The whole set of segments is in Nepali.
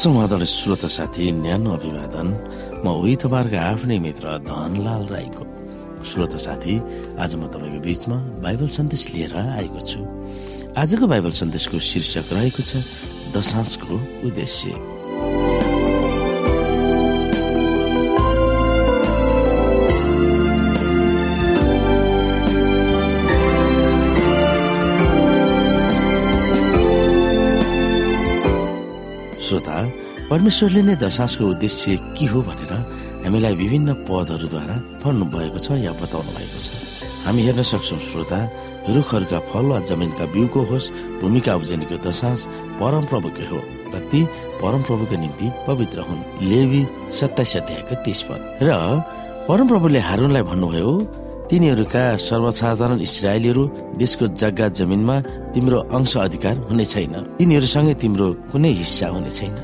समाधान श्रोता साथी न्यानो अभिवादन। म उही तपाईँहरूको आफ्नै मित्र धनलाल राईको। श्रोता साथी आज म तपाईँको बीचमा बाइबल सन्देश लिएर आएको छु। आजको बाइबल सन्देशको शीर्षक रहेको छ दशांशको उद्देश्य। परमेश्वरले नै दशांशको उद्देश्य के हो भनेर हामीलाई विभिन्न पदहरूद्वारा पढ्नु भएको छ या बताउनु भएको छ। हामी हेर्न सक्छौ श्रोता रुखहरूका फल वा जमिनका बिउको होस् भूमिका उब्जनीको दशांश परमप्रभुकै हो र ती परमप्रभुको निम्ति पवित्र हुन्। लेवी सत्ताइस अध्यायको तीस पद। र परमप्रभुले हारूनलाई भन्नुभयो तिनीहरूका सर्वसाधारण इसरायलीहरू देशको जग्गा जमिनमा तिम्रो अंश अधिकार हुने छैन। तिनीहरूसँगै तिम्रो कुनै हिस्सा हुने छैन।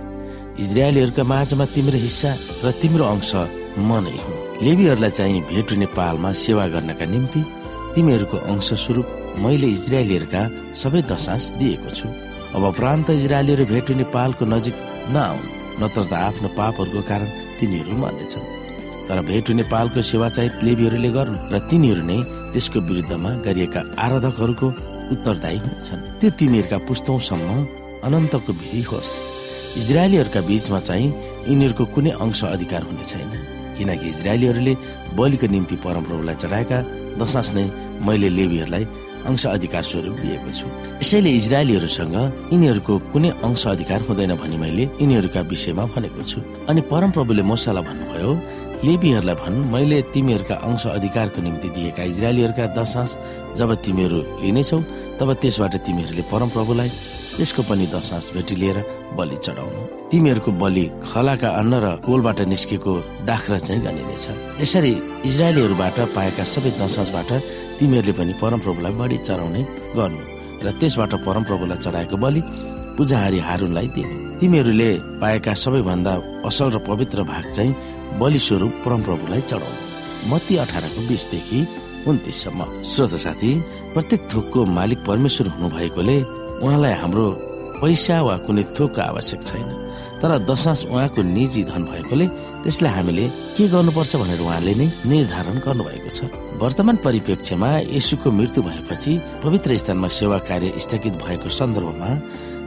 इजरायलीहरूका माझमा तिम्रो हिस्सा र तिम्रो अंश म नै हुँ। लेबीहरूलाई चाहिँ भेट हुने पालमा सेवा गर्नका निम्ति तिमीहरूको अंश स्वरूप मैले इजरायलीहरूका सबै दशांश दिएको छु। अब प्रान्त इजरायलीहरू भेट हुने पालको नजिक नआउन् नत्र त आफ्नो पापहरूको कारण तिनीहरू मर्नेछन्। तर भेट हुने पालको सेवा चाहिँ लेबीहरूले गरून् र तिनीहरू नै त्यसको विरुद्धमा गरिएका आराधकहरूको उत्तरदायी हुनेछन्। त्यो तिमीहरूका पुस्तौसम्म अनन्तको विधि होस्। इजरायलीहरूका बीचमा चाहिँ यिनीहरूको कुनै अंश अधिकार हुने छैन। किनकि इजरायलीहरूले बलिको निम्ति परमप्रभुलाई चढाएका दशास नै मैले लेबीहरूलाई अंश अधिकार स्वरूप दिएको छु। यसैले इजरायलीहरूसँग यिनीहरूको कुनै अंश अधिकार हुँदैन भनी मैले यिनीहरूका विषयमा भनेको छु। अनि परमप्रभुले मोसालाई भन्नुभयो लेबीहरूलाई भन् मैले तिमीहरूका अंश अधिकारको निम्ति दिएका इजरायलीहरूका दशांश जब तिमीहरू लिनेछौ तब त्यसबाट तिमीहरूले परमप्रभुलाई त्यसको पनि दशांश भेटी लिएर बलि चढाउनु। तिमीहरूको बलि खलाका अन्न र कोलबाट निस्केको दाखरा चाहिँ गनिनेछ यसरी इजरायलीहरूबाट पाएका सबै दशांशबाट तिमीहरूले पनि परमप्रभुलाई बढी चढाउने गर्नु र त्यसबाट परमप्रभुलाई चढाएको बलि पूजाहारी हारूनलाई दिनु। तिमीहरूले पाएका सबैभन्दा असल र पवित्र भाग चाहिँ बलि स्वरूप परमप्रभुलाई चढाउनु। मती अठारको बिसदेखि उन्तिससम्म। श्रोत साथी प्रत्येक थोकको मालिक परमेश्वर हुनु भएकोले उहाँलाई हाम्रो पैसा वा कुनै थोकको आवश्यक छैन तर दशांश उहाँको निजी धन भएकोले त्यसलाई हामीले के गर्नुपर्छ भनेर उहाँले नै निर्धारण गर्नुभएको छ। वर्तमान परिप्रेक्ष्यमा यसुको मृत्यु भएपछि पवित्र स्थानमा सेवा कार्य स्थगित भएको सन्दर्भमा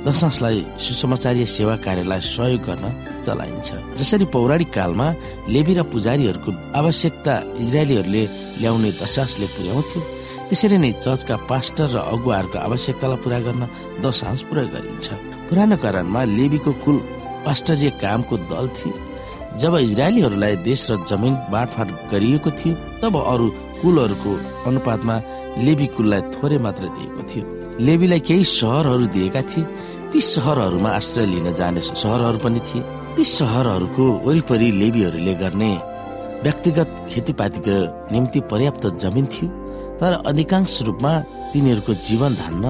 दशांशलाई सुसमाचारीय सेवा कार्यलाई सहयोग गर्न चलाइन्छ। जसरी पौराणिक कालमा लेबी र पुजारीहरूको आवश्यकता इजरायलीहरूले ल्याउने दशांशले पुर्याउँथ्यो त्यसरी नै चर्चका पास्टर र अगुवाहरूको आवश्यकतालाई पुरा गर्न दशांश प्रयोग गरिन्छ। पुरानो कारणमा लेबीको कुल पास्टरीय कामको दल थियो। जब इजरायलीहरूलाई देश र जमिन बाँडफाँड गरिएको थियो तब अरू कुलहरूको अनुपातमा लेबी कुललाई थोरै मात्र दिएको थियो। लेबीलाई केही सहरहरू दिएका थिए। ती सहरहरूमा आश्रय लिन जाने सहरहरू पनि थिए। ती सहरहरूको वरिपरि लेबीहरूले गर्ने व्यक्तिगत खेतीपातीको निम्ति पर्याप्त जमिन थियो। तर अधिकांश रूपमा तिनीहरूको जीवन धान्न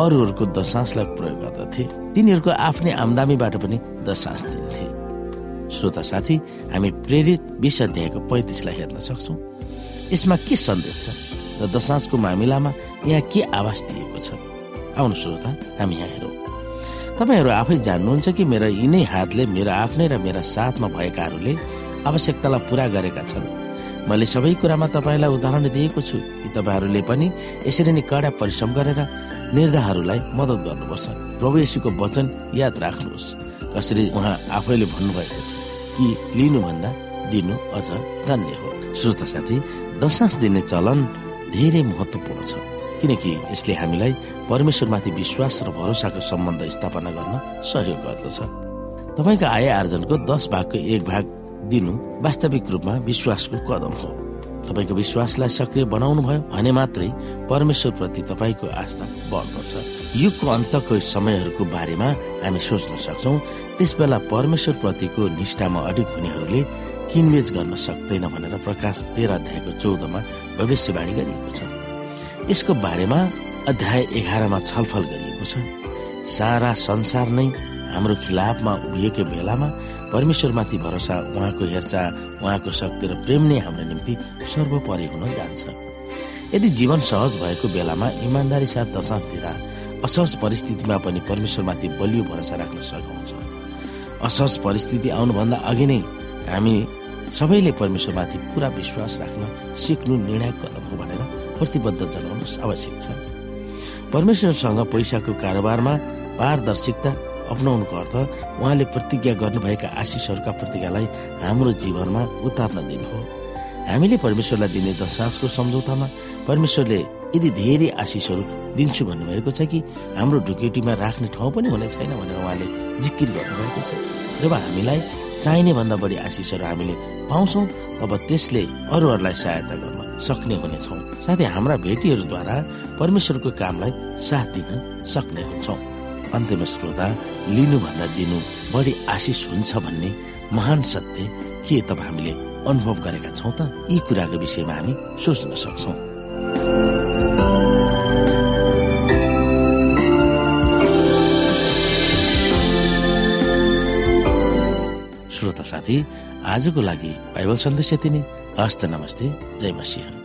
अरूहरूको दशांशलाई प्रयोग गर्दथे। तिनीहरूको आफ्नै आमदामीबाट पनि दशांश दिन्थे। श्रोता साथी हामी प्रेरित विष अध्यायको पैँतिसलाई हेर्न सक्छौ। यसमा के सन्देश छ र दशांशको मामिलामा यहाँ के आवाज दिएको छ? आउनु श्रोता हामी यहाँ हेरौँ। तपाईँहरू आफै जान्नुहुन्छ कि मेरा यिनै हातले मेरो आफ्नै र मेरा साथमा भएकाहरूले आवश्यकतालाई पुरा गरेका छन्? मैले सबै कुरामा तपाईँलाई उदाहरण दिएको छु कि तपाईँहरूले पनि यसरी नै कडा परिश्रम गरेर निर्धाहरूलाई मद्दत गर्नुपर्छ। प्रभु यशुको वचन याद राख्नुहोस्। कसरी उहाँ आफैले भन्नुभएको छ कि लिनुभन्दा दिनु अझ धन्य हो। श्रोता साथी दशांश दिने चलन धेरै महत्वपूर्ण छ। किनकि यसले हामीलाई परमेश्वरमाथि विश्वास र भरोसाको सम्बन्ध स्थापना गर्न सहयोग गर्दछ। तपाईँको आय आर्जनको दस भागको एक भाग दिनु वास्तविक रूपमा विश्वासको कदम हो। तपाईँको विश्वासलाई सक्रिय बनाउनु भयो भने मात्रै परमेश्वर प्रति तपाईँको आस्था बढ्दछ युगको अन्तको समयहरूको बारेमा हामी सोच्न सक्छौ त्यस बेला परमेश्वर प्रतिको निष्ठामा अडिक हुनेहरूले किनबेच गर्न सक्दैन भनेर प्रकाश तेह्र अध्यायको चौधमा भविष्यवाणी गरिएको छ। यसको बारेमा अध्याय एघारमा छलफल गरिएको छ। सारा संसार नै हाम्रो खिलाफमा उभिएको बेलामा परमेश्वरमाथि भरोसा उहाँको हेरचाह उहाँको शक्ति र प्रेम नै हाम्रो निम्ति सर्वोपरि हुन जान्छ। यदि जीवन सहज भएको बेलामा इमान्दारी साथ दशांश दिँदा असहज परिस्थितिमा पनि परमेश्वरमाथि बलियो भरोसा राख्न सघाउँछ। असहज परिस्थिति आउनुभन्दा अघि नै हामी सबैले परमेश्वरमाथि पुरा विश्वास राख्न सिक्नु निर्णायक कदम हो भनेर प्रतिबद्ध जनाउनु आवश्यक छ। परमेश्वरसँग पैसाको कारोबारमा पारदर्शिकता अप्नाउनुको अर्थ उहाँले प्रतिज्ञा गर्नुभएका आशिषहरूका प्रतिज्ञालाई हाम्रो जीवनमा उतार्न दिनु हो। हामीले परमेश्वरलाई दिने दशासको सम्झौतामा परमेश्वरले यदि धेरै आशिषहरू दिन्छु भन्नुभएको छ कि हाम्रो ढुकेटीमा राख्ने ठाउँ पनि हुने छैन भनेर उहाँले जिकिर गर्नुभएको छ। जब हामीलाई चाहिने भन्दा बढी आशिषहरू हामीले पाउँछौँ तब त्यसले अरूहरूलाई सहायता गर्न सक्ने हुनेछौँ। साथै हाम्रा भेटीहरूद्वारा परमेश्वरको कामलाई साथ दिन सक्ने हुन्छौँ। अन्त्यमा श्रोता लिनुभन्दा दिनु बढी आशिष हुन्छ भन्ने महान सत्य के तब हामीले अनुभव गरेका छौँ त? यी कुराको विषयमा हामी सोच्न सक्छौँ। श्रोता साथी आजको लागि बाइबल सन्देश यति नै। हस्त नमस्ते। जय मसिंह।